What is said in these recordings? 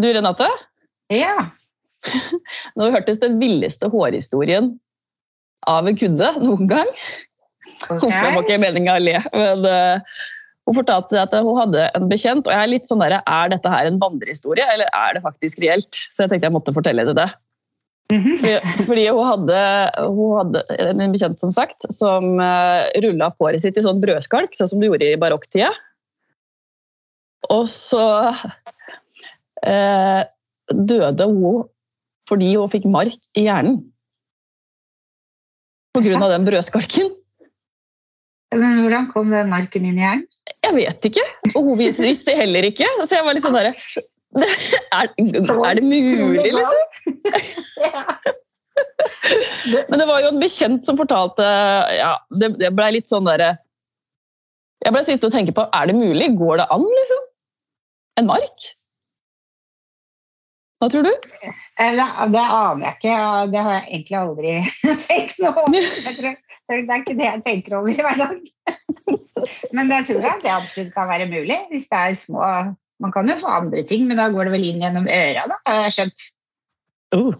Du, Renate? Ja. Nå hørtes den villeste hårhistorien av en kunde noen gang. Okay. Det var ikke meninga å le, men eh, hun fortalte at hun hadde en bekjent. Og jeg er litt sånn der, er dette her en vandrehistorie, eller er det faktisk reelt? Så jeg tenkte jeg måtte fortelle det. det. Mhm. Fordi, fordi hun, hadde, hun hadde en bekjent som sagt, som uh, rulla på håret sitt i sånn brødskalk, sånn som du gjorde i barokktida. Og så eh, døde hun fordi hun fikk mark i hjernen. På grunn av den brødskalken. Men hvordan kom den marken inn i hjernen? Jeg vet ikke. Og hun visste heller ikke. Så jeg var litt sånn derre er, er det mulig, liksom? Men det var jo en bekjent som fortalte ja, Det, det blei litt sånn derre Jeg blei sittende og tenke på er det mulig? Går det an, liksom? En mark? Hva tror du? Eh, Det, det aner jeg ikke. Det har jeg egentlig aldri tenkt noe om. Tror, det er ikke det jeg tenker over i hverdagen. Men jeg tror at det absolutt kan være mulig. Hvis det er små Man kan jo få andre ting, men da går det vel inn gjennom øra, da, har jeg skjønt. Uh.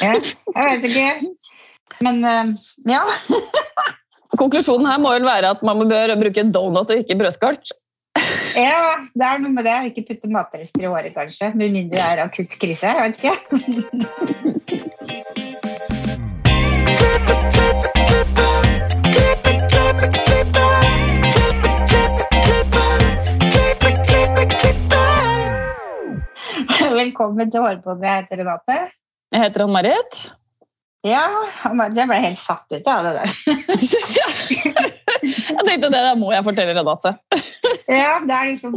Ja, jeg vet ikke. Men eh, ja. Konklusjonen her må vel være at man bør bruke donut og ikke brødskalk. Ja, det er noe med det. Ikke putte matrester i håret, kanskje. Med mindre det er akutt krise. Jeg vet ikke. Velkommen til Hårpodden. Jeg heter Renate. Jeg heter Ann-Marit. Ja, jeg ble helt satt ut av det der. Jeg tenkte det der må jeg fortelle Renate. Ja, det er liksom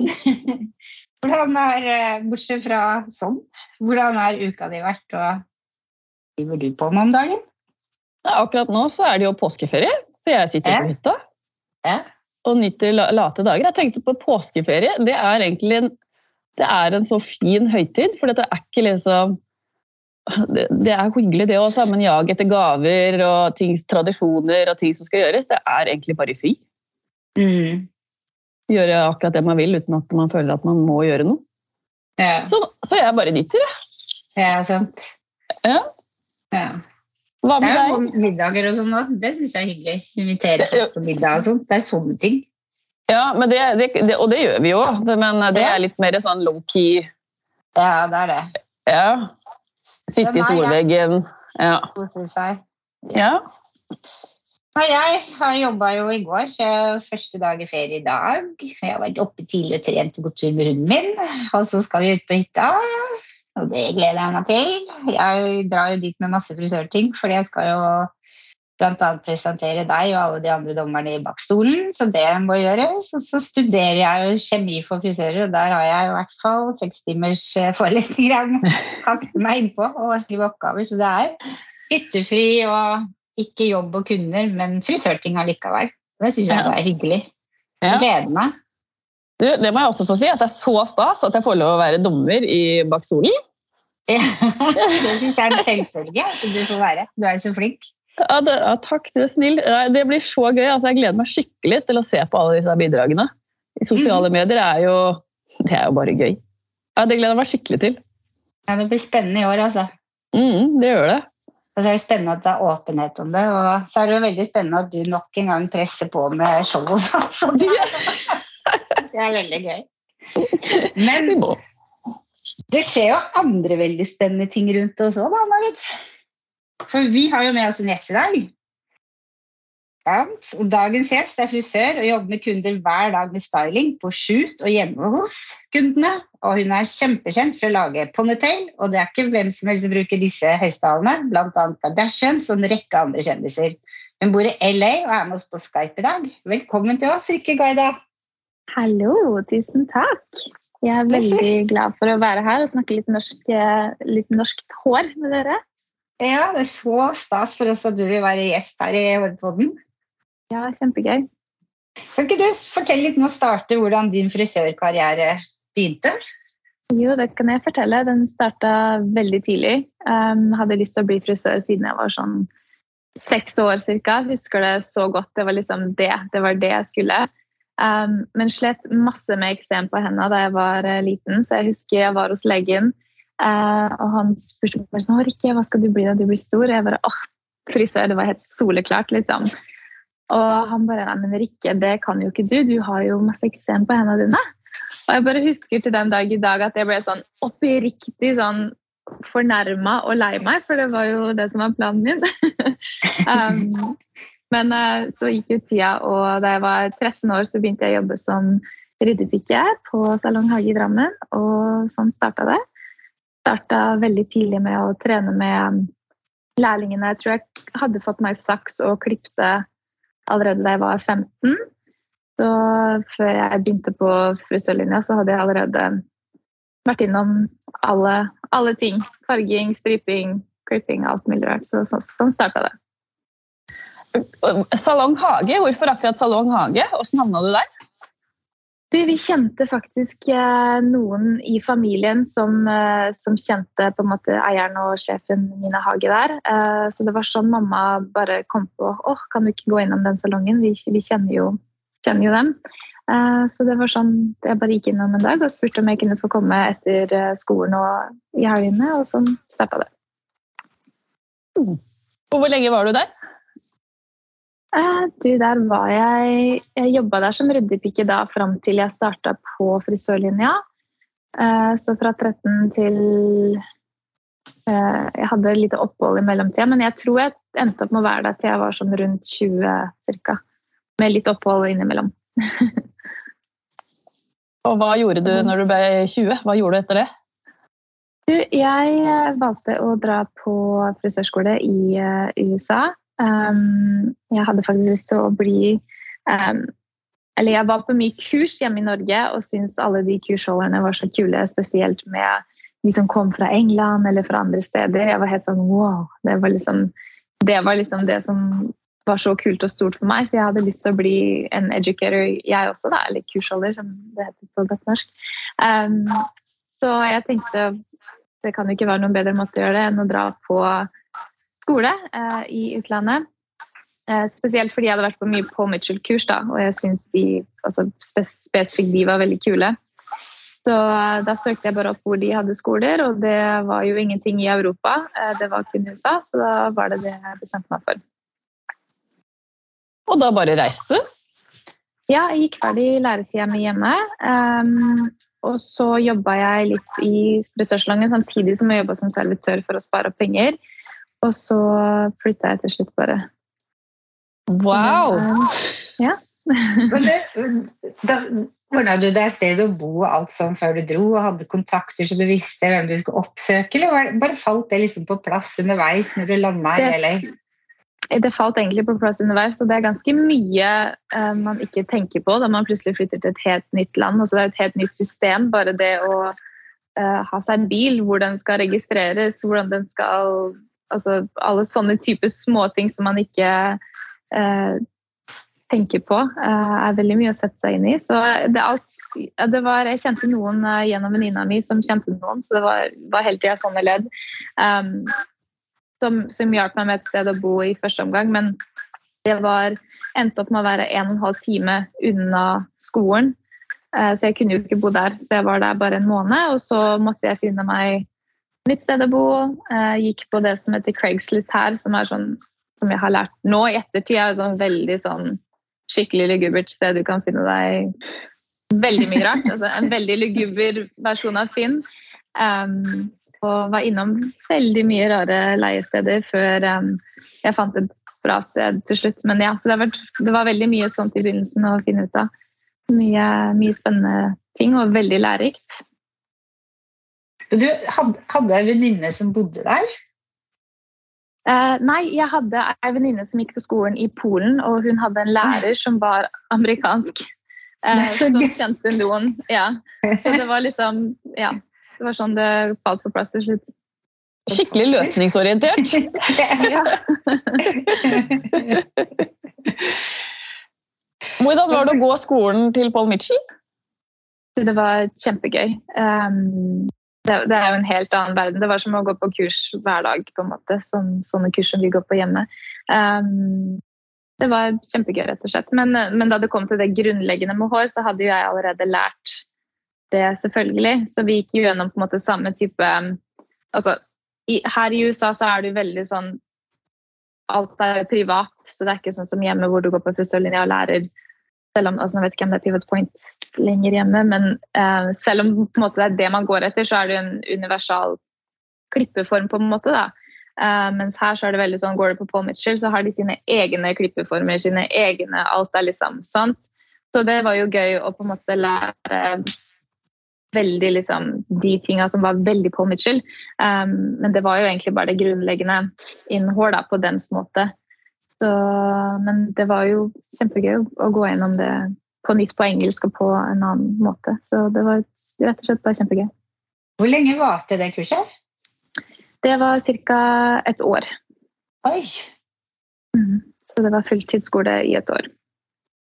Hvordan er, eh, bortsett fra sånn, hvordan har uka di vært, og driver du på med om dagen? Ja, akkurat nå så er det jo påskeferie, så jeg sitter Ja. på hytta Ja. og nyter late dager. Jeg tenkte på påskeferie. Det er egentlig en, det er en så fin høytid, for dette er ikke liksom det, det er hyggelig det å sammen jage etter gaver og ting, tradisjoner og ting som skal gjøres. Det er egentlig bare fri. Mm. Gjøre akkurat det man vil uten at man føler at man må gjøre noe. Ja, Så, så jeg bare nyter det. ja, sant. Ja. Ja. Hva med deg? middager og sånn også. Det syns jeg er hyggelig. Invitere folk på middag og sånt. Det er sånne ting. Ja, men det, det, det, og det gjør vi jo, men det er litt mer sånn low-key. Ja, det er det. Ja. Sitte i solveggen. Ja. Kose seg. ja. Nei, jeg har jobba jo i går, så første dag i ferie i dag. Jeg har vært oppe tidlig og trent og gått tur med hunden min. Og så skal vi ut på hytta, og det gleder jeg meg til. Jeg drar jo dit med masse frisørting, fordi jeg skal jo annet presentere deg og alle de andre dommerne i bakstolen, så det må gjøres. Og så studerer jeg jo kjemi for frisører, og der har jeg i hvert fall seks timers eh, forelesninger jeg må kaste meg innpå og skrive oppgaver. Så det er hyttefri og ikke jobb og kunder, men frisørting allikevel. Det syns jeg Ja. er hyggelig. Jeg gleder meg. Du, det må jeg også få si, at det er så stas at jeg får lov å være dommer i bakstolen. det syns jeg er en selvfølge at du får være. Du er jo så flink. Ja, det, ja, takk, du er snill. Det blir så gøy. Altså, jeg gleder meg skikkelig til å se på alle disse bidragene. I sosiale medier er jo Det er jo bare gøy. Ja, Det gleder jeg meg skikkelig til. Ja, det blir spennende i år, altså. Mm, det gjør det. Og så er det spennende at det er åpenhet om det. Og så er det veldig spennende at du nok en gang presser på med show. Så det syns jeg er veldig gøy. Men det skjer jo andre veldig spennende ting rundt oss òg, da, Marit. For vi har jo med oss en gjest i dag. Og dagens gjest er frisør og jobber med kunder hver dag med styling på shoot og hjemme hos kundene. Og hun er kjempekjent for å lage ponytail, og det er ikke hvem som helst som bruker disse høystalene, bl.a. Kardashians og en rekke andre kjendiser. Hun bor i LA og er med oss på Skype i dag. Velkommen til oss, Rikke Gaida. Hallo, tusen takk. Jeg er veldig glad for å være her og snakke litt norsk, eh, litt norsk hår med dere. Ja, det er så stas for oss at du vil være gjest her i Hårpodden. Ja, kjempegøy. Kan ikke du fortelle litt om å starte hvordan din frisørkarriere begynte? Jo, det kan jeg fortelle. Den starta veldig tidlig. Um, hadde lyst til å bli frisør siden jeg var sånn seks år cirka. Husker det så godt. Det var liksom det. Det var det jeg skulle. Um, men slet masse med eksem på hendene da jeg var eh, liten, så jeg husker jeg var hos legen Eh, og han spurte meg sånn, Rikke, hva skal du bli da du blir stor? Og jeg bare åh, frisør, det var helt soleklart, liksom. Og han bare nei, men Rikke, det kan jo ikke du, du har jo masse eksem på hendene dine. Og jeg bare husker til den dag i dag at jeg ble sånn oppriktig sånn fornærma og lei meg, for det var jo det som var planen min. um, men uh, så gikk jo tida, og da jeg var 13 år, så begynte jeg å jobbe som ryddepike på Salong Hage i Drammen, og sånn starta det. Starta veldig tidlig med å trene med lærlingene. Jeg tror jeg hadde fått meg saks og klipte allerede da jeg var 15. Så før jeg begynte på frisørlinja, så hadde jeg allerede vært innom alle, alle ting. Farging, striping, klipping, alt mulig rart. Så, så, sånn starta det. Salong Hage, hvorfor akkurat Salong Hage? Hvordan havna du der? Du, vi kjente faktisk eh, noen i familien som, eh, som, kjente måte eieren og sjefen Nina Hage der. Eh, så det var sånn mamma bare kom på åh, oh, kan du ikke gå innom den salongen? Vi, vi kjenner, jo, kjenner, jo, dem. Så det var sånn jeg bare gikk innom en dag og spurte om jeg kunne få komme etter skolen og i helgene, og sånn starta det. Og hvor lenge var du der? Eh, du, der var jeg Jeg jobba der som ryddepike da fram til jeg starta på frisørlinja. Eh, så fra 13 til eh, Jeg hadde et lite opphold i mellomtida, men jeg tror jeg endte opp med å være der til jeg var sånn rundt 20 ca. Med litt opphold innimellom. Og hva gjorde du når du ble 20? Hva gjorde du etter det? Jeg valgte å dra på frisørskole i USA. Um, jeg hadde faktisk lyst til å bli um, Eller jeg var på mye kurs hjemme i Norge og syntes alle de kursholderne var så kule, spesielt med de som kom fra England eller fra andre steder. Jeg var helt sånn wow. Det var liksom det, var liksom det som var så kult og stort for meg, så jeg hadde lyst til å bli en educator, jeg også, da, eller kursholder, som det heter på godt norsk. Um, så jeg tenkte det kan jo ikke være noen bedre måte å gjøre det enn å dra på skole eh, i utlandet. Eh, spesielt fordi jeg hadde vært på mye Paul Mitchell-kurs, og jeg syns de altså, spesifikt de var veldig kule. Så eh, da søkte jeg bare opp hvor de hadde skoler, og det var jo ingenting i Europa. Eh, det var kun USA, så da var det det jeg bestemte meg for. Og da bare reiste du? Ja, jeg gikk ferdig læretida mi hjemme. Um, og så jobba jeg litt i frisørsalongen samtidig som jeg jobba som servitør for å spare opp penger. Og så flytta jeg til slutt bare. Wow! Ja. Men det, da ordna du deg sted å bo og alt sånn før du dro, og hadde kontakter så du visste hvem du skulle oppsøke, eller bare falt det liksom på plass underveis når du landa i LA? Det falt egentlig på plass underveis, og det er ganske mye eh, man ikke tenker på da man plutselig flytter til et helt nytt land. Altså, det er et helt nytt system. Bare det å eh, ha seg en bil, hvor den skal registreres, hvordan den skal altså, alle sånne typer småting som man ikke eh, tenker på, eh, er veldig mye å sette seg inn i. Så det, alt, det var, jeg kjente noen eh, gjennom venninna mi som kjente noen, så det var, var hele tida sånne ledd. Um, som, som hjalp meg med et sted å bo i første omgang. Men det var, endte opp med å være en og en halv time unna skolen. Uh, så jeg kunne jo ikke bo der, så jeg var der bare en måned. Og så måtte jeg finne meg nytt sted å bo. Eh, gikk på det som heter Craigslist her, som er sånn som jeg har lært nå i ettertid, er et sånn veldig sånn skikkelig lugubert sted du kan finne deg veldig mye rart. Altså, en veldig luguber versjon av Finn. Um, og var innom veldig mye rare leiesteder før um, jeg fant et bra sted til slutt. Men ja, så det, vært, det, var veldig mye sånt i begynnelsen å finne ut av. Mye, mye spennende ting og veldig lærerikt. Du hadde en venninne som bodde der? Uh, nei, jeg hadde en venninne som gikk på skolen i Polen, og hun hadde en lærer som var amerikansk. Uh, som kjente noen. Ja. Så det var liksom Ja. Det var sånn det falt på plass til slutt. Skikkelig løsningsorientert. ja. Hvordan var det å gå skolen til Paul Mitchell? Det var kjempegøy. Um, det, det, er jo en helt annen verden. Det var som å gå på kurs hver dag, på en måte. Sånn, sånne kurs som vi går på hjemme. Um, det var kjempegøy, rett og slett. Men, men, da det kom til det grunnleggende med hår, så hadde jo jeg allerede lært det, selvfølgelig. Så vi gikk gjennom på en måte samme type Altså, i, her i USA så er jo veldig sånn Alt er privat, så det er ikke sånn som hjemme hvor du går på frisørlinja og lærer selv om, altså Jeg vet ikke om det er pivot point lenger hjemme, men eh, selv om måte, det er det man går etter, så er det en universal klippeform. på en måte da. Uh, mens her så er det veldig sånn, går det på Paul Mitchell, så har de sine egne klippeformer, sine egne Alt er liksom sånt. Så det var jo gøy å på en måte lære veldig liksom de tinga som var veldig Paul Mitchell. Um, men det var jo egentlig bare det grunnleggende innhold på dems måte. Så, men det var jo kjempegøy å gå gjennom det på nytt på engelsk og på en annen måte. Så det var rett og slett bare kjempegøy. Hvor lenge varte det kurset? Det var ca. et år. Oi! Mm. Så det var fulltidsskole i et år.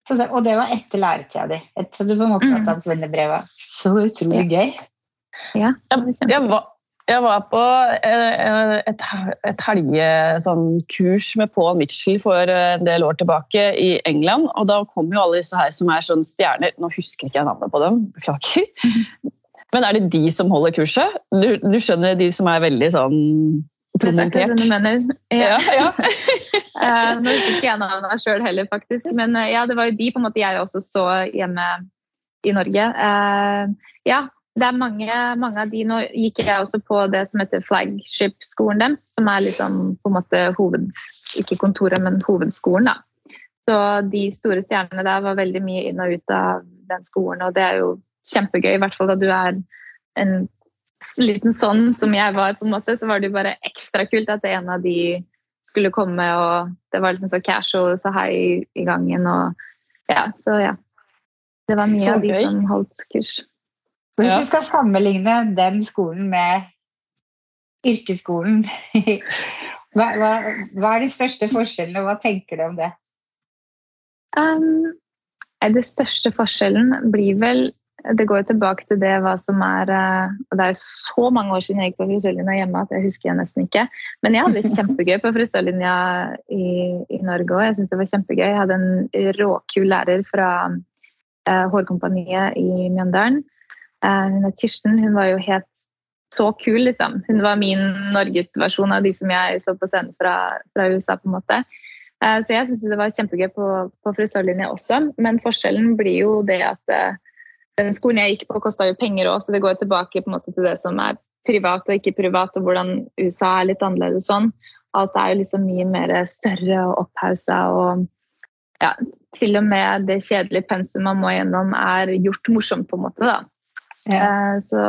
Det, og det var etter læretida di? Så du på en måte har tatt svennebrevet? Så utrolig ja. gøy. Ja, det var, jeg var på eh, et, et helgekurs sånn, med Paul Mitchell for en del år tilbake i England. og Da kom jo alle disse her som er sånn stjerner Nå husker ikke jeg navnet på dem, beklager. Men er det de som holder kurset? Du, du skjønner de som er veldig sånn promotert? Er du Ja. ja, ja. uh, nå husker ikke jeg navnet sjøl heller, faktisk. Men ja, det var jo de på en måte jeg også så hjemme i Norge. Uh, ja, det er mange, mange, av de Nå gikk jeg også på det som heter flagship-skolen deres, som er liksom på en måte hoved... Ikke kontoret, men hovedskolen, da. Så de store stjernene der var veldig mye inn og ut av den skolen, og det er jo kjempegøy. I hvert fall da du er en liten sånn som jeg var, på en måte, så var det jo bare ekstra kult at en av de skulle komme, og det var liksom så casual, så hei i gangen og Ja, så ja. Det var mye av de som holdt kurs. Hvis du skal sammenligne den skolen med yrkesskolen, hva, hva, hva, er de største forskjellene, og hva tenker du om det? Um, det største forskjellen blir vel det går jo tilbake til det hva som er eh, og Det er så mange år siden jeg gikk på frisørlinja hjemme at jeg husker jeg nesten ikke. Men jeg hadde det kjempegøy på frisørlinja i, i Norge òg. Jeg syntes det var kjempegøy. Jeg hadde en råkul lærer fra uh, Hårkompaniet i Mjøndalen. Uh, hun het Kirsten. Hun var jo helt så kul, liksom. Hun var min norgesversjon av de som jeg så på scenen fra, fra USA. på en måte. Uh, så jeg syns det var kjempegøy på, på frisørlinja også. Men forskjellen blir jo det at den skolen jeg gikk på, kosta jo penger òg, så det går tilbake på en måte til det som er privat og ikke privat, og hvordan USA er litt annerledes sånn. Alt er jo liksom mye mer større og opphausa og ja, til og med det kjedelige pensum man må gjennom, er gjort morsomt, på en måte. da. Ja. Eh, så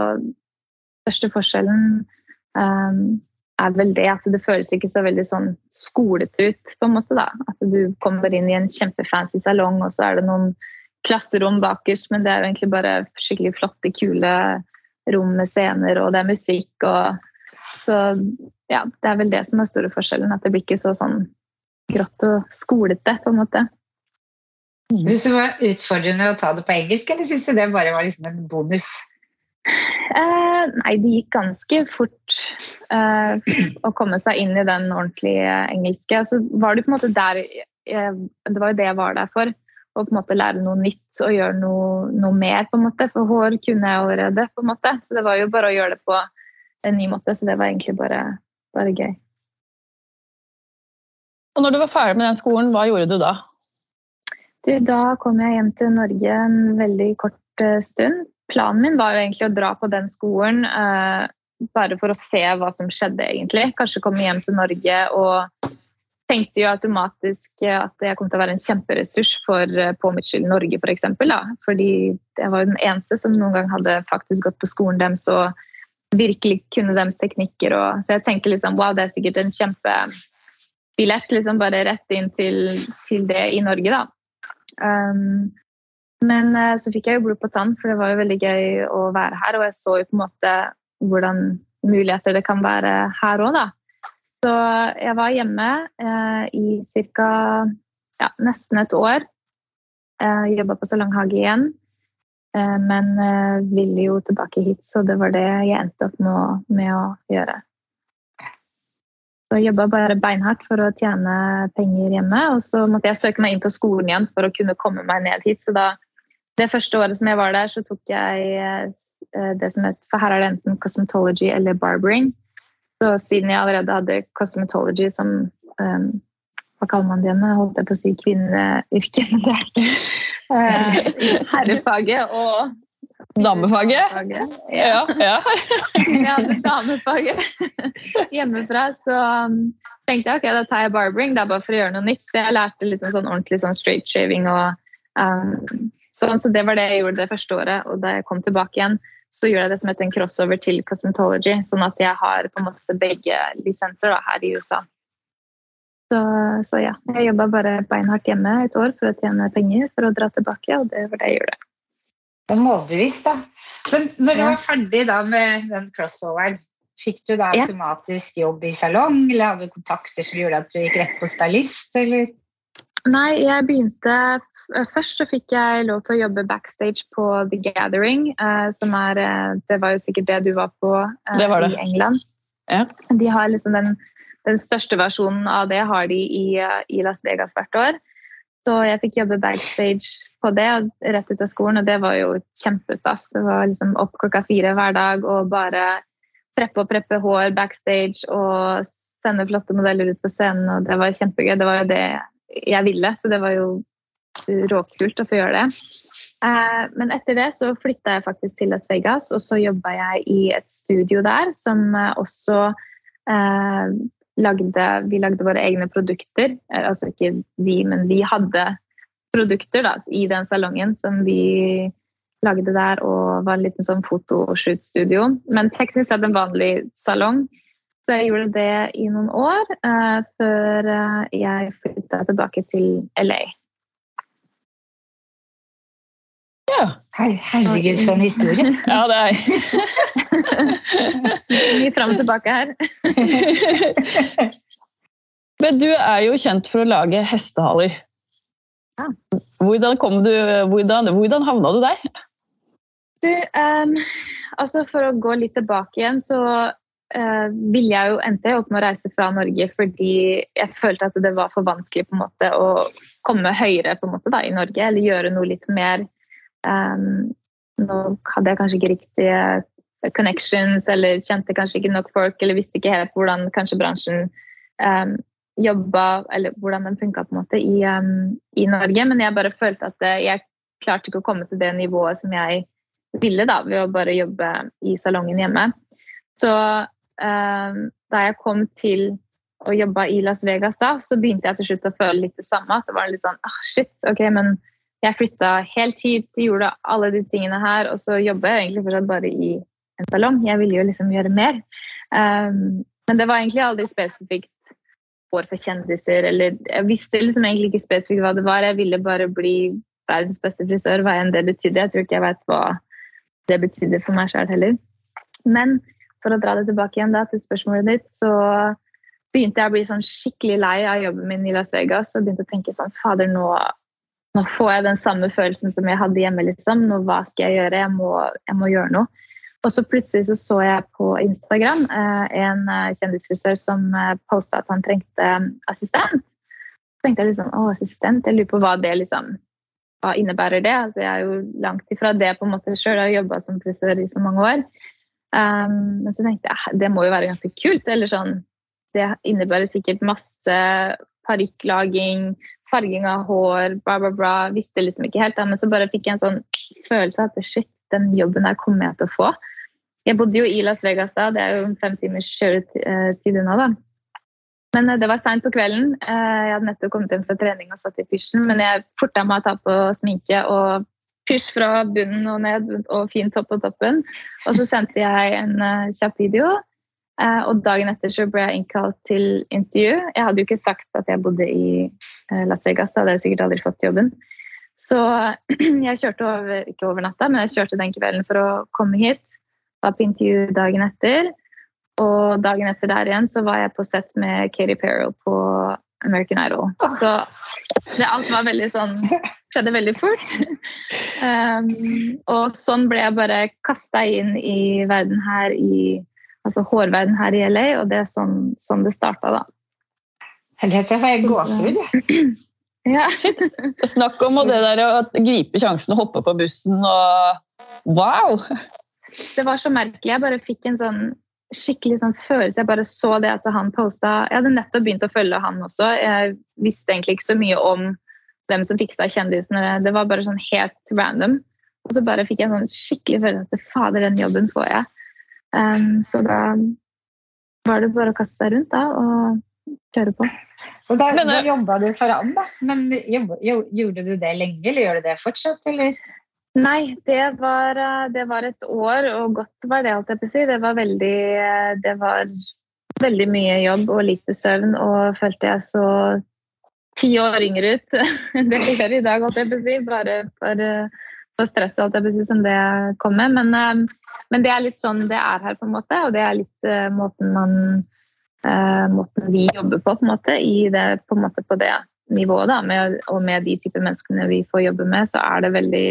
største forskjellen um, er vel det at det føles ikke så veldig sånn skolete ut, på en måte. da. At du kommer inn i en kjempefancy salong, og så er det noen klasserom bakerst, men det er jo egentlig bare skikkelig flotte, kule rom med scener, og det er musikk og Så ja, det er vel det som er store forskjellen. At det blir ikke så sånn grått og skolete, på en måte. Syns du det var utfordrende å ta det på engelsk, eller syns du det bare var liksom en bonus? Eh, nei, det gikk ganske fort eh, å komme seg inn i den ordentlige engelske. Så var det på en måte der eh, Det var jo det jeg var der for Å på en måte lære noe nytt og gjøre noe, noe, mer. på en måte, For hår kunne jeg allerede. på en måte, Så det var jo bare å gjøre det på en ny måte. Så det var egentlig bare, bare gøy. Og når du var ferdig med den skolen, hva gjorde du da? Du, da kom jeg hjem til Norge en veldig kort uh, stund. Planen min var jo egentlig å dra på den skolen uh, bare for å se hva som skjedde, egentlig. Kanskje komme hjem til Norge og tenkte jo automatisk at jeg kom til å være en kjemperessurs for eh, Paul Mitchell Norge, f.eks. For eksempel. Fordi jeg var jo den eneste som noen gang hadde faktisk gått på skolen deres og virkelig kunne deres teknikker. Og, så jeg tenker liksom wow, det er sikkert en kjempebillett liksom bare rett inn til, til det i Norge, da. Um, men uh, så fikk jeg jo blod på tann, for det var jo veldig gøy å være her. Og jeg så jo på en måte hvordan muligheter det kan være her òg, da. Så jeg var hjemme eh, i ca. Ja, nesten et år. Eh, Jobba på salonghage igjen. Eh, men eh, ville jo tilbake hit, så det var det jeg endte opp med å gjøre. Så jeg jobba bare beinhardt for å tjene penger hjemme. Og så måtte jeg søke meg inn på skolen igjen for å kunne komme meg ned hit. Så da, det første året som jeg var der, så tok jeg eh, det som het For her er det enten cosmetology eller barbering. Så siden jeg allerede hadde cosmetology som um, Hva kaller man det igjen? Holdt jeg på å si kvinneyrke, men det ikke uh, herrefaget og Damefaget? Ja. Ja. ja. hadde damefaget hjemmefra, så um, tenkte jeg ok, da tar jeg barbering. Det er bare for å gjøre noe nytt. Så jeg lærte litt sånn ordentlig sånn straight shaving og um, sånn. Så det var det jeg gjorde det første året. Og da jeg kom tilbake igjen, så gjorde jeg det som heter en crossover til cosmetology. Sånn at jeg har på en måte begge lisenser da, her i USA. Så, så ja, jeg jobba bare beinhardt hjemme et år for å tjene penger for å dra tilbake, og det var det jeg gjorde. Er målbevisst, da. Men når du var ferdig da med den crossoveren, fikk du da automatisk jobb i salong, eller hadde du kontakter som gjorde at du gikk rett på stylist, eller? Nei, jeg begynte Først så fikk jeg lov til å jobbe backstage på The Gathering, eh, som er eh, Det var jo sikkert det du var på eh, Det var det. i England. Ja. De har liksom den, den største versjonen av det har de i, eh, i Las Vegas hvert år. Så jeg fikk jobbe backstage på det rett ut av skolen, og det var jo kjempestas. Det var liksom opp klokka fire hver dag og bare preppe og preppe hår backstage og sende flotte modeller ut på scenen, og det var kjempegøy. Det var jo det jeg ville, så det var jo råkult å få gjøre det. Eh, Men etter det så flytta jeg faktisk til Las Vegas, og så jobba jeg i et studio der som også eh, lagde Vi lagde våre egne produkter. Eh, Altså ikke vi, men vi hadde produkter da, i den salongen som vi lagde der, og var en liten sånn fotoshoot-studio. Men teknisk sett en vanlig salong. Så jeg gjorde det i noen år eh, før eh, jeg flytta tilbake til LA. ja. Her- Herregud, for en historie. ja det er Mye fram og tilbake her. Men du er jo kjent for å lage hestehaler. Ja. Hvordan, kom du, hvordan, hvordan havna du der? Du, um, altså for å gå litt tilbake igjen, så uh, ville jeg jo endte opp med å reise fra Norge fordi jeg følte at det var for vanskelig på en måte å komme høyere på en måte da, i Norge, eller gjøre noe litt mer Um, Nå hadde jeg kanskje ikke riktige connections, eller kjente kanskje ikke nok folk, eller visste ikke helt hvordan kanskje bransjen um, jobba, eller hvordan den funka på en måte i, um, i Norge. Men jeg bare følte at eh, jeg klarte ikke å komme til det nivået som jeg ville da, ved å bare jobbe i salongen hjemme. Så um, da jeg kom til å jobbe i Las Vegas da, så begynte jeg til slutt å føle litt det samme. At det var litt sånn, ah shit, ok, men jeg flytta helt hit, gjorde alle de tingene her, og så jobber jeg egentlig fortsatt bare i en salong. Jeg ville jo liksom gjøre mer. Um, men det var egentlig aldri spesifikt hår for kjendiser, eller jeg visste liksom egentlig ikke spesifikt hva det var. Jeg ville bare bli verdens beste frisør, hva enn det betydde. Jeg tror ikke jeg vet hva det betydde for meg sjøl heller. Men for å dra det tilbake igjen da, til spørsmålet ditt, så begynte jeg å bli sånn skikkelig lei av jobben min i Las Vegas og begynte å tenke sånn Fader, nå, nå får jeg den samme følelsen som jeg hadde hjemme. liksom. Nå, hva skal jeg gjøre? Jeg må, jeg må gjøre noe. Og så plutselig så, så jeg på Instagram eh, en eh, kjendisfrisør som eh, posta at han trengte eh, assistent. Så tenkte jeg litt sånn, å, assistent, jeg lurer på hva det liksom hva innebærer det? Altså, jeg er jo langt ifra det på en måte sjøl. Har jobba som frisør i så mange år. Um, men så tenkte jeg "Ah, det må jo være ganske kult. eller sånn, Det innebærer sikkert masse parykklaging, farging av hår, bla, bla, bla. Visste liksom ikke helt. Da, men så bare fikk jeg en sånn følelse av at shit, den jobben der kommer jeg til å få. Jeg bodde jo i Las Vegas da, det er jo fem timers kjøretid unna. da. Men eh, det var seint på kvelden. Eh, Jeg hadde nettopp kommet inn fra trening og satt i pysjen, men jeg forta meg å ta på sminke og pysj fra bunnen og ned og fin topp på toppen. Og så sendte jeg en eh, kjapp video. eh, Og dagen etter så ble jeg innkalt til intervju. Jeg hadde jo ikke sagt at jeg bodde i eh, Las Vegas, da hadde jeg sikkert aldri fått jobben. Så jeg kjørte over, ikke over natta, men jeg kjørte den kvelden for å komme hit. Var på intervju dagen etter. Og dagen etter der igjen så var jeg på sett med Katy Perry på American Idol. Så det, alt var veldig sånn skjedde veldig fort. Um, og sånn ble jeg bare kasta inn i verden her i altså hårverden her i LA, og det er sånn, sånn det starta, da. Dette får jeg gåsehud. jeg. Ja. Snakk om det der å gripe sjansen og hoppe på bussen og Wow! Det var så merkelig. Jeg bare fikk en sånn skikkelig sånn følelse. Jeg bare så det at han posta Jeg hadde nettopp begynt å følge han også. Jeg visste egentlig ikke så mye om hvem som fiksa kjendisene. Det var bare sånn helt random. Og så bare fikk jeg en sånn skikkelig følelse at fader, den jobben får jeg. Um, så da var det bare å kaste seg rundt da, og kjøre på. Og da, da jobba du for han, da. Men gjorde du det lenge, eller gjør du det fortsatt, eller? Nei, det var, eh, det var, et år, og godt var det, alt jeg å si. Det var veldig eh, Det var veldig mye jobb og lite søvn, og følte jeg så ti år yngre ut enn det jeg gjør i dag, holdt jeg å si. Bare for, eh, for stresset, holdt jeg å si, som det kom med. Men, men, det er litt sånn det er her, på en måte, og det er litt måten man Måten vi jobber på, på en måte, i det, på, en måte på det nivået, da, med, og med de typer menneskene vi får jobbe med, så er det veldig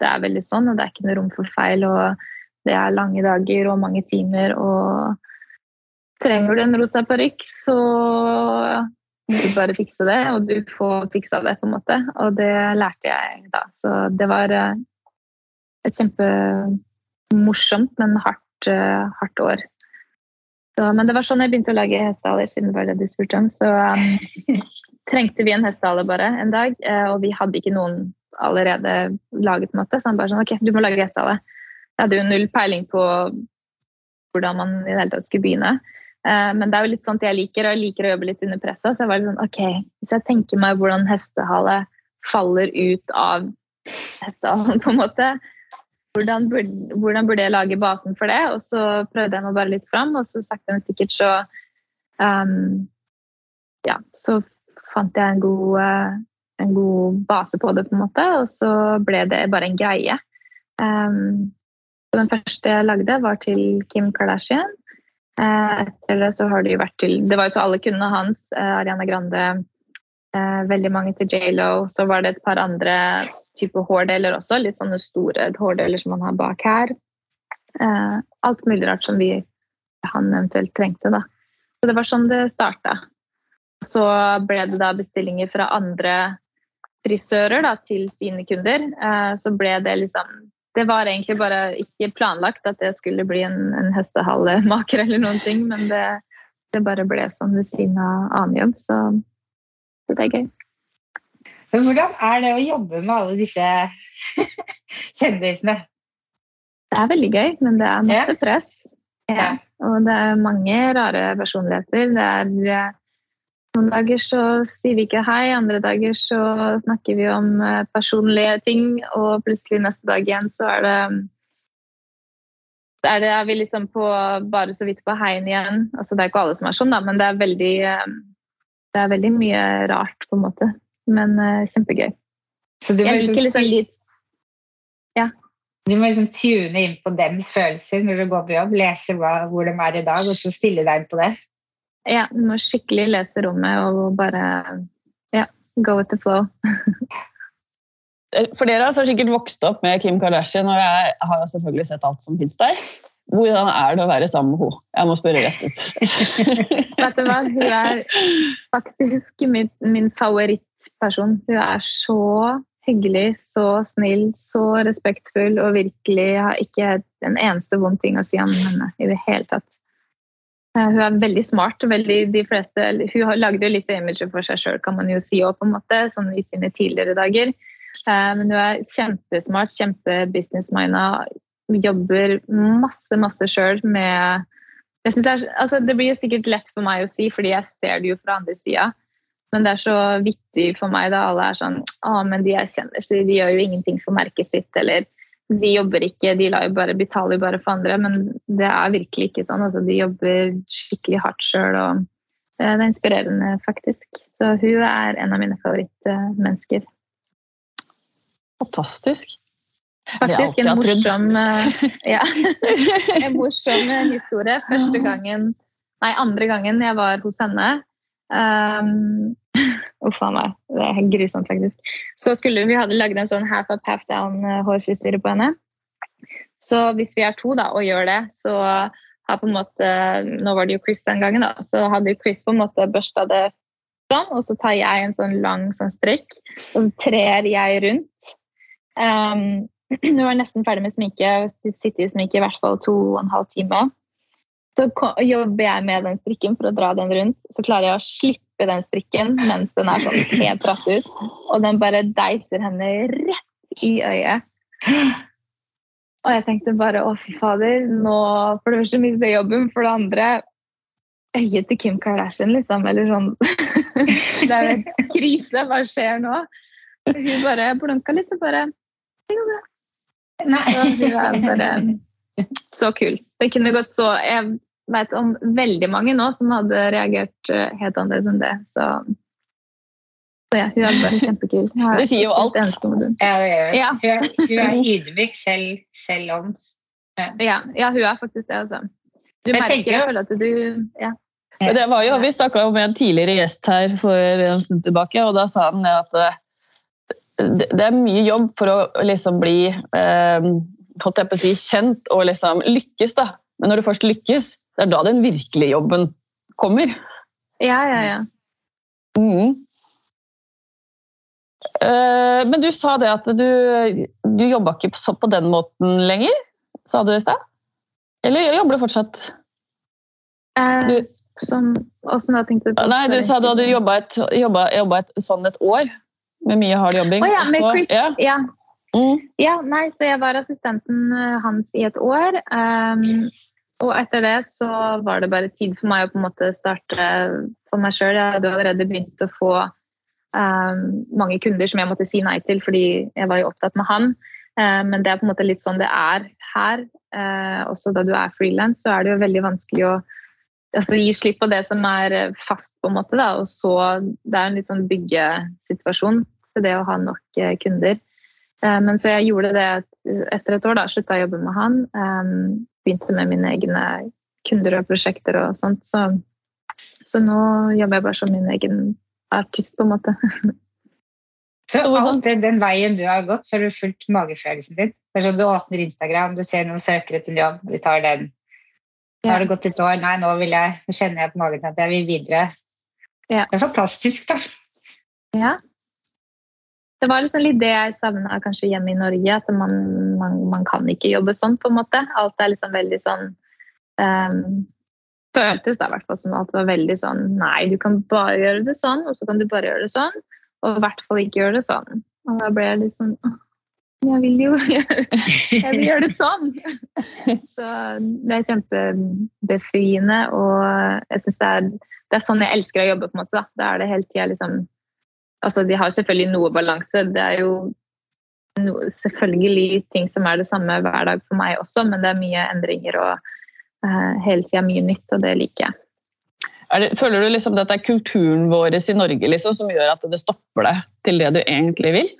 det er veldig sånn, og det er ikke noe rom for feil. og Det er lange dager og mange timer. og Trenger du en rosa parykk, så du bare fikse det, og du får fiksa det, på en måte. Og det lærte jeg da. Så det var eh, et kjempemorsomt, men hardt, eh, hardt år. Så, men det var sånn jeg begynte å lage hestehaler, siden det var det du spurte om. Så um, trengte vi en hestehale bare en dag, og vi hadde ikke noen allerede laget. Måte. Så han bare sånn OK, du må lage hestehale. Jeg hadde jo null peiling på hvordan man i det hele tatt skulle begynne. Uh, men det er jo litt sånt jeg liker, og jeg liker å jobbe litt under presset. Så jeg var litt sånn OK, hvis jeg tenker meg hvordan hestehale faller ut av hestehalen, på en måte, hvordan burde, hvordan burde, jeg lage basen for det? Og så prøvde jeg meg bare litt fram, og så sakte, men sikkert så um, Ja, så fant jeg en god uh, en god base på det, på en måte, og så ble det bare en greie. Um, den første jeg lagde, var til Kim Kardashian. Uh, etter det så har det jo vært til Det var jo til alle kundene hans. Uh, Ariana Grande, uh, veldig mange til J.Lo. Så var det et par andre typer hårdeler også. Litt sånne store hårdeler som man har bak her. alt mulig rart som vi, han eventuelt trengte, da. Så det var sånn det starta. Så ble det da bestillinger fra andre frisører da, til sine kunder, eh, så ble det liksom Det var egentlig bare ikke planlagt at det skulle bli en, en hestehalemaker eller noen ting, men det, det, bare ble sånn ved siden av annen jobb, så, så det er gøy. Men Hvordan er det å jobbe med alle disse kjendisene? Det er veldig gøy, men det er masse press. Ja. Og det er mange rare personligheter. Det er noen dager så sier vi ikke hei, andre dager så snakker vi om eh, personlige ting, og plutselig neste dag igjen så er det der er vi liksom på, bare så vidt på heien igjen. Altså, det er ikke alle som er sånn, da, men det er veldig, eh, det er veldig mye rart, på en måte. Men uh, kjempegøy. Så du må jeg liker liksom litt Ja. Du må liksom tune inn på dems følelser når du går på jobb, lese hva, hvor de er i dag, og så stille deg inn på det? Ja, du må skikkelig lese rommet og bare ja, go with the flow. For dere har sikkert vokst opp med Kim Kardashian, og jeg har selvfølgelig sett alt som fins der. Hvordan er det å være sammen med henne? Jeg må spørre rett ut. Vet du hva? Hun er faktisk min, min favorittperson. Hun er så hyggelig, så snill, så respektfull og virkelig har ikke en eneste vond ting å si om henne i det hele tatt. Eh, hun er veldig smart. Veldig, de fleste, hun lagde jo litt image for seg sjøl, kan man jo si òg, på en måte, sånn i sine tidligere dager. Eh, men hun er kjempesmart, kjempebusinessmina, jobber masse, masse sjøl med det, er, altså, det blir sikkert lett for meg å si, fordi jeg ser det jo fra andre sida. Men det er så vittig for meg da alle er sånn Å, men de jeg kjenner, så de gjør jo ingenting for merket sitt, eller de jobber ikke, de bare, betaler jo bare for andre, men det er virkelig ikke sånn. Altså, de jobber skikkelig hardt sjøl, og det er inspirerende, faktisk. Så hun er en av mine favorittmennesker. Fantastisk. Faktisk en morsom, eh, ja, en morsom historie. Første gangen, nei, andre gangen jeg var hos henne, Um, Uff a meg. Det er grusomt, faktisk. Så skulle Vi hadde lagd en sånn half up, half down-hårfrisyre eh, på henne. Så hvis vi er to da, og gjør det, så har på en måte Nå var det jo Chris den gangen, da. Så hadde Chris på en måte børsta det sånn, og så tar jeg en sånn lang sånn strekk, og så trer jeg rundt. Um, hun var nesten ferdig med sminke, sitter i sminke i hvert fall to og en halv time. Så jobber jeg med den strikken for å dra den rundt. Så klarer jeg å slippe den strikken mens den er sånn helt dratt ut. Og den bare deiser henne rett i øyet. Og jeg tenkte bare å, fy fader, nå for det første mister jeg jobben, for det andre øyet til Kim Kardashian, liksom. Eller sånn Det er jo en krise. Hva skjer nå? Hun bare blunka litt og bare Det går bra. Nei. Så hun er bare så kul. Det kunne gått så Jeg vet om veldig mange nå som hadde reagert eh, helt annerledes enn det. Så, så ja, hun er bare kjempekul. Det sier jo alt. Ja, det gjør hun. Ja. Hun er, hun er ydmyk selv, selv om Ja, ja, hun er faktisk det, altså. Du Jeg merker tenker jeg føler at du ja. Det var jo, vi snakka med en tidligere gjest her for en stund tilbake, og da sa han at eh, det det er mye jobb for å liksom bli eh, holdt jeg på å si, kjent og liksom lykkes. da. Men når du først lykkes, det er da den virkelige jobben kommer. ja, ja, ja. Mm. Uh, men du sa det at du, du jobba ikke så på den måten lenger, sa du i stad? Eller jobber du fortsatt? Eh, Du- som, hvordan da tenkte? Nei, du sa du hadde jobba et, jobba et, sånn et år, med mye hard jobbing. Oh, ja, med så- Chris. Ja. Ja. Mm. Ja, nei, så jeg var assistenten eh, hans i et år. Um, og etter det så var det bare tid for meg å på en måte starte for meg sjøl. Jeg hadde allerede begynt å få um, mange kunder som jeg måtte si nei til fordi jeg var jo opptatt med han. Eh, men det er på en måte litt sånn det er her. Eh, også da du er frilans, så er det jo veldig vanskelig å altså, gi slipp på det som er fast, på en måte. Da. Og så, det er en litt sånn byggesituasjon til det å ha nok kunder. Eh, Men så jeg gjorde det etter et år, da, slutta å jobbe med han. eh, Begynte med mine egne kunder og prosjekter og sånt. Så, så nå jobber jeg bare som min egen artist, på en måte. Så alt den veien du har gått, så har du fulgt magefølelsen din. Det er sånn Du åpner Instagram, du ser noen søkere til jobb, vi tar den. Nå har det gått et år. Nei, nå, jeg, nå kjenner jeg på magen at jeg vil videre. Ja. Det er fantastisk, da. Ja. Det var liksom litt det jeg savna kanskje hjemme i Norge, at man, man, man kan ikke jobbe sånn, på en måte. Alt er liksom veldig sånn um, Føltes det i hvert fall som alt var veldig sånn Nei, du kan bare gjøre det sånn, og så kan du bare gjøre det sånn. Og i hvert fall ikke gjøre det sånn. Og da ble jeg litt sånn Jeg vil jo gjøre, jeg vil gjøre det sånn! Så det er kjempebefriende, og jeg synes det det er sånn jeg elsker å jobbe. på en måte. Da, da er det hele tida liksom altså De har selvfølgelig noe balanse. Det er jo no, selvfølgelig ting som er det samme hver dag for meg også, men det er mye endringer og uh, hele tida mye nytt, og det liker jeg. Det, føler du liksom at det er kulturen vår i Norge liksom, som gjør at det stopper deg til det du egentlig vil?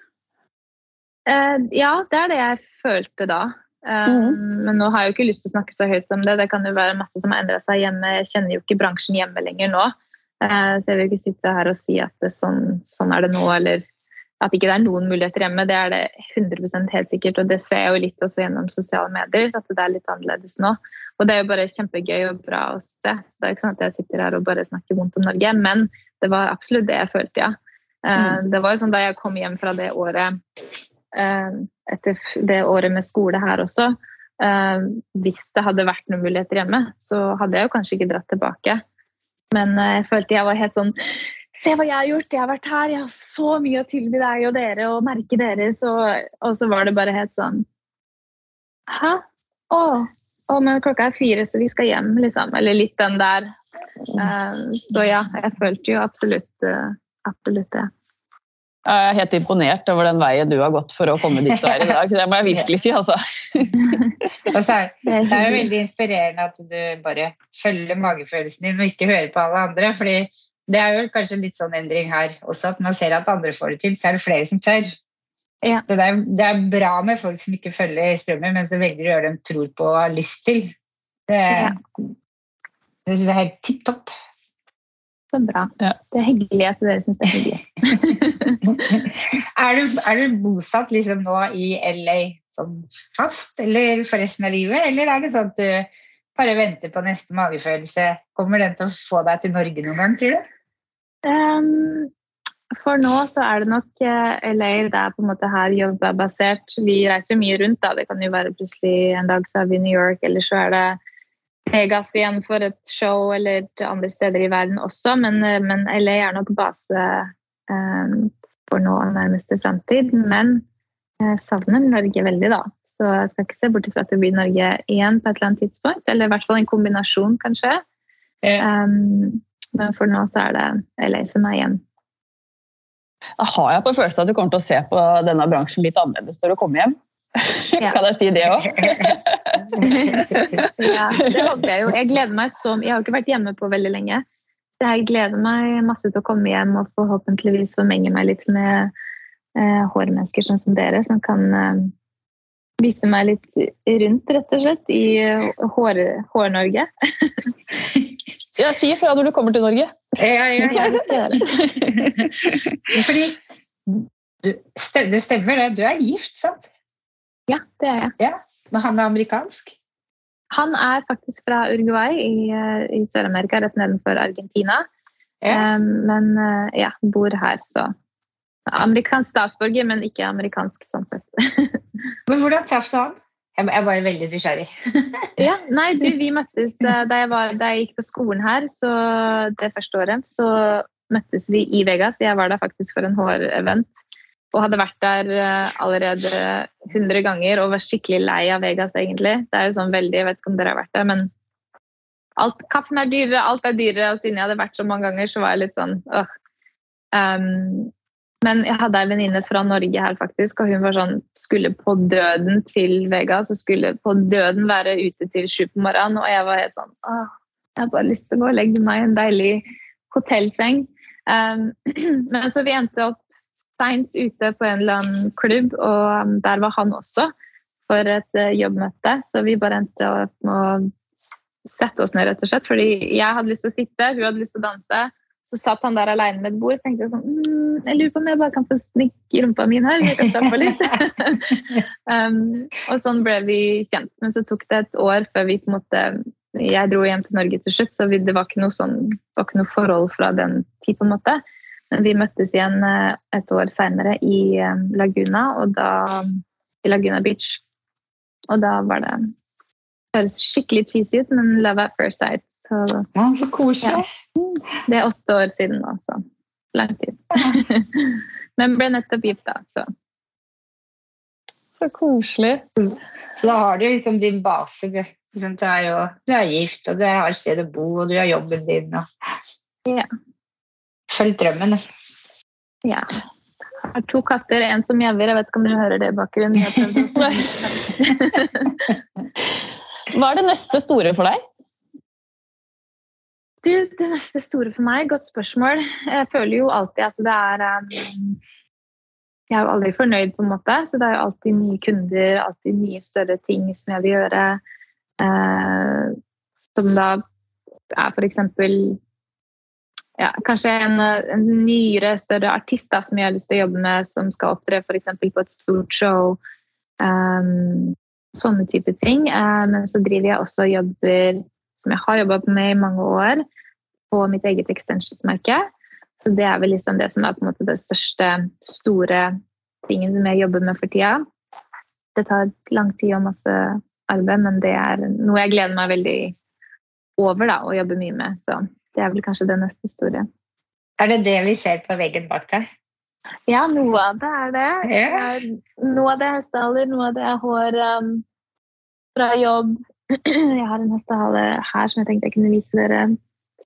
Uh, ja, det er det jeg følte da. Eh, Men nå har jeg jo ikke lyst til å snakke så høyt om det. Det kan jo være masse som har endra seg hjemme. Jeg kjenner jo ikke bransjen hjemme lenger nå. Eh, så jeg vil ikke sitte her og si at det, sånn, sånn er det nå, eller at ikke det er noen muligheter hjemme. Det er det 100 helt sikkert, og det ser jeg jo litt også gjennom sosiale medier. at det er litt annerledes nå. Og det er jo bare kjempegøy og bra å se. Så det er jo ikke sånn at jeg sitter her og bare snakker vondt om Norge, men det var absolutt det jeg følte, ja. Eh, Det var jo sånn da jeg kom hjem fra det året eh, etter det året med skole her også. Hvis det hadde vært noen muligheter hjemme, så hadde jeg jo kanskje ikke dratt tilbake. Men eh, jeg følte jeg var helt sånn Se hva jeg har gjort, jeg har vært her, jeg har så mye å tilby deg og dere og merket deres. Og, og så var det bare helt sånn Hæ? Å, å, men klokka er fire, så vi skal hjem, liksom. Eller litt den der. Eh, så ja, jeg følte jo absolutt, eh, absolutt det. Jeg er helt imponert over den veien du har gått for å komme dit du er i dag. Det må jeg virkelig si. altså. Og så er, Det er jo veldig inspirerende at du bare følger magefølelsen din og ikke hører på alle andre. fordi det er jo kanskje litt sånn endring her også, at man ser at andre får det til, så er det flere som tør. Ja. Så det er, det er bra med folk som ikke følger strømmen, men som velger å gjøre det de tror på og har lyst til. Det, Ja. det synes jeg er helt tipp topp. Så bra. Ja. Det er hyggelig at dere syns det er hyggelig. Er du, er du bosatt liksom nå i LA sånn fast, eller for resten av livet, eller er det sånn at du bare venter på neste magefølelse? Kommer den til å få deg til Norge noen gang, tror du? Um, for nå så er det nok eh, LA, det er på en måte her jobb er basert. Vi reiser jo mye rundt, da. Det kan jo være plutselig en dag så er vi i New York, eller så er det Vegas igjen for et show eller andre steder i verden også, men, eh, men LA er nok base um, for nå nærmeste framtid. Men jeg savner Norge veldig, da. Så jeg skal ikke se bort fra at det blir Norge igjen på et eller annet tidspunkt. Eller i hvert fall en kombinasjon, kanskje. Um, men for nå så er det LA som er igjen. Da har jeg på følelsen at du kommer til å se på denne bransjen litt annerledes når du kommer hjem. Ja. kan jeg si det òg? ja, det håper jeg jo. Jeg gleder meg så Jeg har ikke vært hjemme på veldig lenge. Så jeg gleder meg masse til å komme hjem og forhåpentligvis formenge meg litt med eh, hårmennesker sånn som dere, som kan eh, vise meg litt rundt, rett og slett, i Hår-Norge. ja, si ifra når du kommer til Norge. Ja, ja, ja. Fordi du, det stemmer, det. Du er gift, sant? Ja, det er jeg. Ja, Men han er amerikansk? Han er faktisk fra Uruguay i, i Sør-Amerika, rett nedenfor Argentina. Ja. Um, men uh, ja, bor her, så Amerikansk statsborger, men ikke amerikansk sånn sett. men hvordan traff du han? Jeg er bare veldig nysgjerrig. ja, nei, du, vi møttes eh, da jeg, var, da jeg, gikk på skolen her, så det første året, så møttes vi i Vegas. Jeg var der faktisk for en hårevent og hadde vært der eh, allerede 100 ganger og var skikkelig lei av Vegas, egentlig. Det er jo sånn veldig, Jeg vet ikke om dere har vært der, men alt, kaffen er dyrere, alt er dyrere. Og siden jeg hadde vært så mange ganger, så var jeg litt sånn øh. Um, men jeg hadde ei venninne fra Norge her, faktisk, og hun var sånn, skulle på døden til Vegas og skulle på døden være ute til sju på morgenen. Og jeg var helt sånn Åh, jeg har bare lyst til å gå og legge meg i en deilig hotellseng. Um, men så vi endte opp seint ute på en eller annen klubb, og um, der var han også for et uh, jobbmøte. Så vi bare endte opp med å sette oss ned, rett og slett. Fordi jeg hadde lyst til å sitte, hun hadde lyst til å danse. Så satt han der alene med et bord og tenkte sånn mm, Jeg lurer på om jeg bare kan få snikke rumpa mi her. jeg kan slappe litt. um, og sånn ble vi kjent. Men så tok det et år før vi på en måte Jeg dro hjem til Norge til slutt, så vi, det var ikke noe, sånn, var ikke noe forhold fra den tid. på en måte. Men vi møttes igjen uh, et år seinere i um, Laguna, og da, i Laguna Beach. Og da var det Det høres skikkelig cheesy ut, men love at first sight. Så, ja, så koselig. Ja. Det er åtte år siden nå, så lang tid. Men ble nettopp gift, da. Så. så koselig. Så da har du liksom din base. Du, liksom, du, er, jo, du er gift, og du har et sted å bo, og du har jobben din. Og... Ja. Følg drømmen. Ja. Jeg har to katter, en som gjever. Jeg vet ikke om dere hører det i bakgrunnen. Hva er det neste store for deg? Du, det neste store for meg, godt spørsmål. Jeg føler jo alltid at det er um, Jeg er jo aldri fornøyd, på en måte, så det er jo alltid nye kunder, alltid nye større ting som jeg vil gjøre. Uh, som da er eksempel ja, kanskje en, en, nyere, større artist da, som jeg har lyst til å jobbe med, som skal opptre f.eks. på et stort show. Um, sånne type ting. Uh, men så driver jeg også og jobber som jeg har jobba med i mange år, på mitt eget extensions-merke. Så det er vel liksom det som er på en måte det største, store tingen som jeg jobber med for tida. Det tar lang tid og masse arbeid, men det er noe jeg gleder meg veldig over da, å jobbe mye med. Så det er vel kanskje det neste store. Er det det vi ser på veggen bak deg? Ja, noe av det er det. Yeah. Noe av det er hestehaler, noe av det er hår um, fra jobb, Jeg har en hestehale her som jeg tenkte jeg kunne vise dere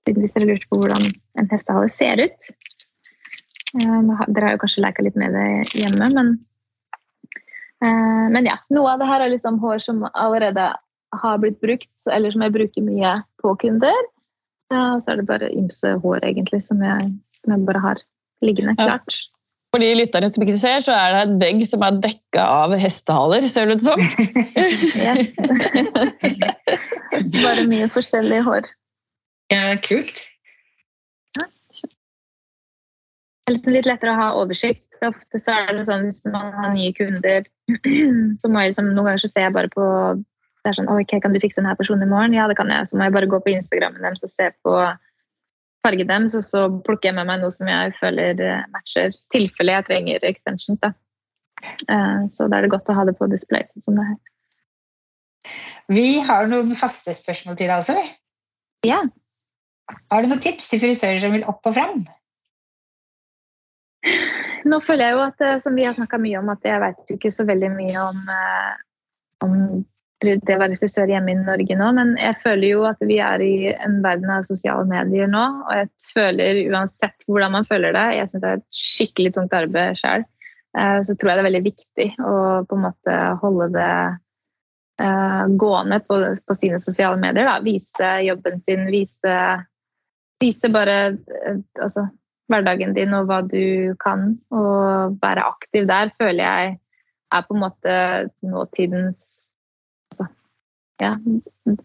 hvis dere lurte på hvordan en hestehale ser ut. Dere har jo kanskje leka litt med det hjemme, men, eh, men ja. Noe av det her er liksom hår som allerede har blitt brukt, eller som jeg bruker mye på kunder. Så er det bare ymse hår, egentlig, som jeg, som jeg bare har liggende klart. Ja. For de lytterne som ikke ser, så er det et vegg som er dekka av hestehaler, ser det ut som. Bare mye forskjellig hår. Ja, kult. Ja. Det er liksom litt lettere å ha oversikt. Ofte så er det sånn hvis man har nye kunder, så må jeg liksom, noen ganger så ser jeg bare på det er sånn, ok, Kan du fikse denne personen i morgen? Ja, det kan jeg. Så må jeg bare gå på Instagrammen deres og se på farge dem, så, så plukker jeg med meg noe som jeg føler eh, matcher tilfelle jeg trenger extensions. Da. Uh, så da er det godt å ha det på display. som det her. Vi har noen faste spørsmål til deg også. vi. Ja. Har du noen tips til frisører som vil opp og fram? Nå føler jeg jo at, eh, som vi har snakka mye om, at jeg vet jo ikke så veldig mye om, eh, om det å være frisør hjemme i Norge nå, men jeg føler jo at vi er i en verden av sosiale medier nå, og jeg føler uansett hvordan man føler det, jeg syns det er et skikkelig tungt arbeid sjøl, eh, så tror jeg det er veldig viktig å på en måte holde det gående på, på sine sosiale medier. Da. Vise jobben sin, vise, vise bare altså, hverdagen din og hva du kan. Og være aktiv der føler jeg er på en måte nåtidens altså, ja,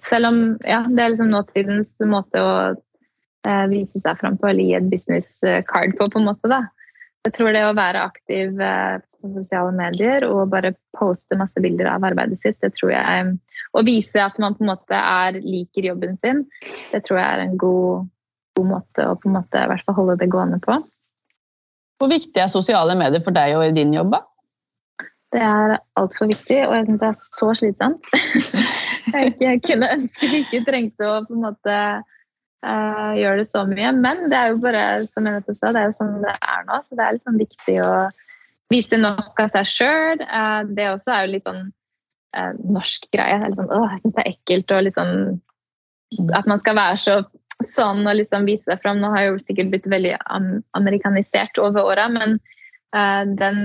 Selv om ja, det er liksom nåtidens måte å eh, vise seg fram på, eller gi et business card på, på en måte. da. Jeg tror det å være aktiv eh, på sosiale medier og bare poste masse bilder av arbeidet sitt, det tror jeg Og vise at man på en måte er, liker jobben sin, det tror jeg er en god god måte å på en måte i hvert fall holde det gående på. Hvor viktig er sosiale medier for deg og i din jobb? Det er altfor viktig, og jeg syns det er så slitsomt. jeg kunne ønske vi ikke trengte å på en måte uh, gjøre det så mye, men det er jo bare som jeg nettopp sa, det er jo sånn det er nå. Så det er litt sånn viktig å vise nok av seg sjøl. Uh, eh, det også er jo litt sånn uh, norsk greie. Sånn, jeg syns det er ekkelt og liksom at man skal være så sånn og liksom vise seg fram. Nå har jeg jo sikkert blitt veldig amerikanisert over åra, men den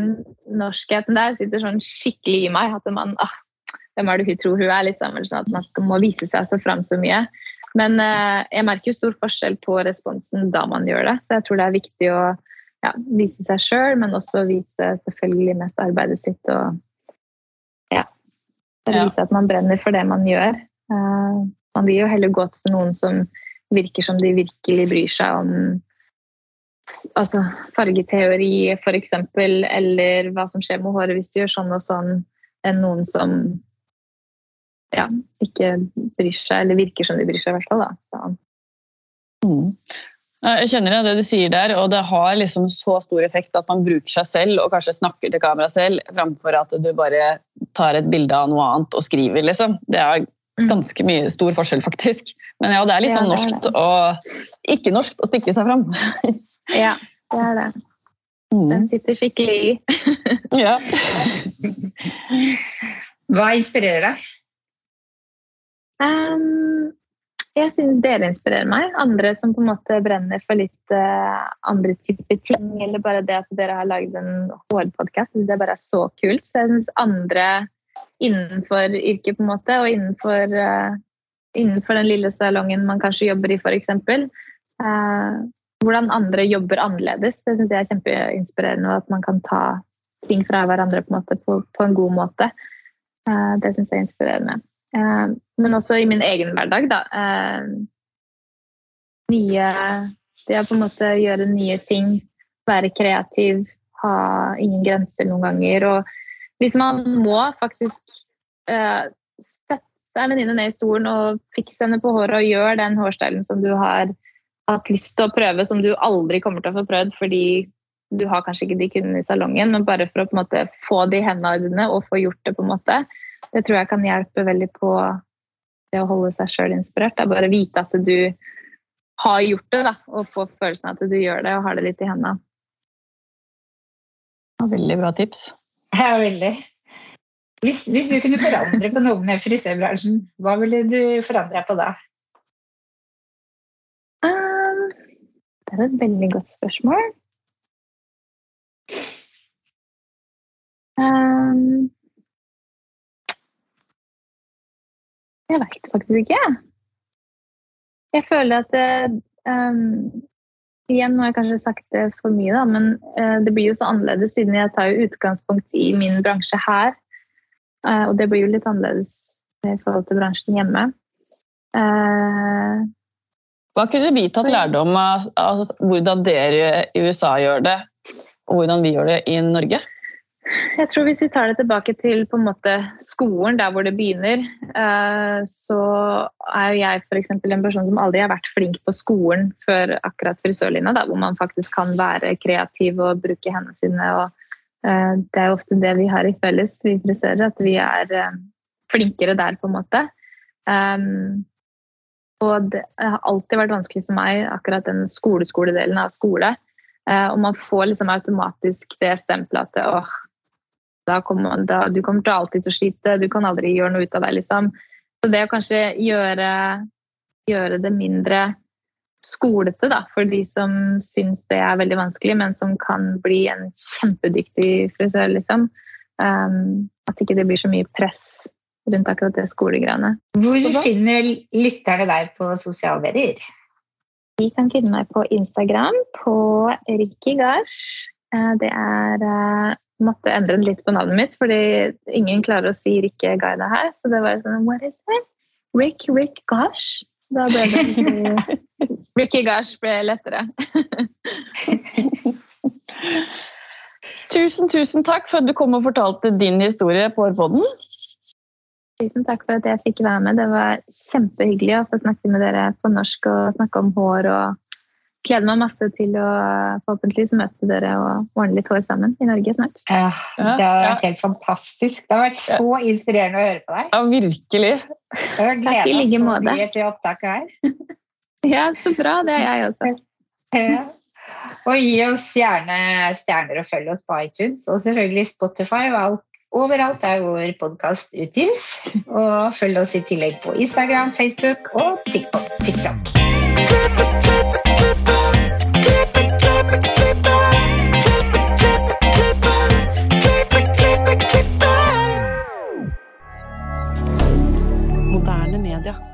norskheten der sitter sånn skikkelig i meg. At man ah, Hvem er det hun tror hun er? Liksom, sånn at man må vise seg så fram så mye. Men uh, jeg merker jo stor forskjell på responsen da man gjør det. Så jeg tror det er viktig å ja, vise seg sjøl, men også vise selvfølgelig mest arbeidet sitt. og ja, vise at man brenner for det man gjør. Uh, man vil jo heller gå til noen som virker som de virkelig bryr seg om altså, fargeteori f.eks., eller hva som skjer med håret hvis du gjør sånn og sånn, enn noen som ja, ikke bryr seg, eller virker som de bryr seg, i hvert fall. Da. Mm. Jeg kjenner det du sier der, og det har liksom så stor effekt at man bruker seg selv og kanskje snakker til kamera selv, framfor at du bare tar et bilde av noe annet og skriver. Liksom. Det er Mm. Ganske mye stor forskjell, faktisk. Men ja, det er litt sånn ja, norskt og ikke norskt å stikke seg fram. ja, det er det. Mm. Den sitter skikkelig i. ja. Hva inspirerer deg? Um, jeg synes dere inspirerer meg. Andre som på en måte brenner for litt uh, andre typer ting. Eller bare det at dere har lagd en hårpodkast. Det bare er så kult. Så jeg synes andre innenfor yrket, på en måte, og innenfor, uh, innenfor den lille salongen man kanskje jobber i, f.eks. Uh, eh, hvordan andre jobber annerledes. Det syns jeg er kjempeinspirerende, at man kan ta ting fra hverandre på en, måte, på, på en god måte. Uh, det syns jeg er inspirerende. Uh, men også i min egen hverdag, da. nye Det å på en måte gjøre nye ting, være kreativ, ha ingen grenser noen ganger. og hvis man må faktisk sette en venninne ned i stolen og fikse henne på håret og gjøre den hårstylen som du har hatt lyst til å prøve, som du aldri kommer til å få prøvd fordi du har kanskje ikke de kundene i salongen, men bare for å på en måte få de hendene dine og få gjort det, på en måte. Det tror jeg kan hjelpe veldig på det å holde seg sjøl inspirert. Det er bare å vite at du har gjort det, da, og få følelsen av at du gjør det og har det litt i hendene. Veldig bra tips. Ja, veldig. Hvis, hvis, du kunne forandre på noe med frisørbransjen, hva ville du forandre på da? Um, det er et veldig godt spørsmål. Um, jeg veit faktisk ikke. Jeg føler at um, Igjen, nå har jeg kanskje sagt det for mye, da, men uh, det blir jo så annerledes siden jeg tar utgangspunkt i min bransje her. Uh, og det blir jo litt annerledes i forhold til bransjen hjemme. Uh, Hva kunne vi tatt lærdom av altså, hvordan dere i USA gjør det, og hvordan vi gjør det i Norge? Jeg tror Hvis vi tar det tilbake til måte skolen, der hvor det begynner, eh, så er jo jeg f.eks. en person som aldri har vært flink på skolen før akkurat frisørlinja, hvor man faktisk kan være kreativ og bruke hendene sine. og eh, Det er ofte det vi har i felles, vi frisører, at vi er, eh, flinkere der, på en måte. Um, og det har alltid vært vanskelig for meg, akkurat den skoleskoledelen av skole. Og man får liksom automatisk det stempelet at åh, kommer, da, du kommer til alltid til å slite, du kan aldri gjøre noe ut av deg, liksom. Så det å kanskje gjøre, gjøre det mindre skolete da, for de som syns det er veldig vanskelig, men som kan bli en kjempedyktig frisør, liksom. Um, at ikke det blir så mye press rundt akkurat det skolegreiene. Hvor finner lytterne deg på sosiale medier? De kan finne meg på Instagram på Ricky Gash. Eh, det er eh, måtte endre litt på navnet mitt, fordi ingen klarer å si Rikke Gaida her. Så det var sånn What is it? Rick, Rick Gosh. Så da ble det Ricky Gosh ble lettere. tusen, tusen takk for at du kom og fortalte din historie på Hårpodden. Tusen takk for at jeg fikk være med. Det var kjempehyggelig å få snakke med dere på norsk og snakke om hår. og gleder meg masse til å forhåpentligvis møte dere og ordne litt hår sammen i Norge snart. Ja, det har vært helt fantastisk. Det har vært så inspirerende å høre på deg. Ja, virkelig. Jeg gleder meg så mye til opptaket her. Ja, så bra. Det er jeg også. Ja. Og gi oss gjerne stjerner og følg oss på iTunes, og selvfølgelig Spotify og alt overalt der vår podkast utgis. Og følg oss i tillegg på Instagram, Facebook og TikTok. Moderne media.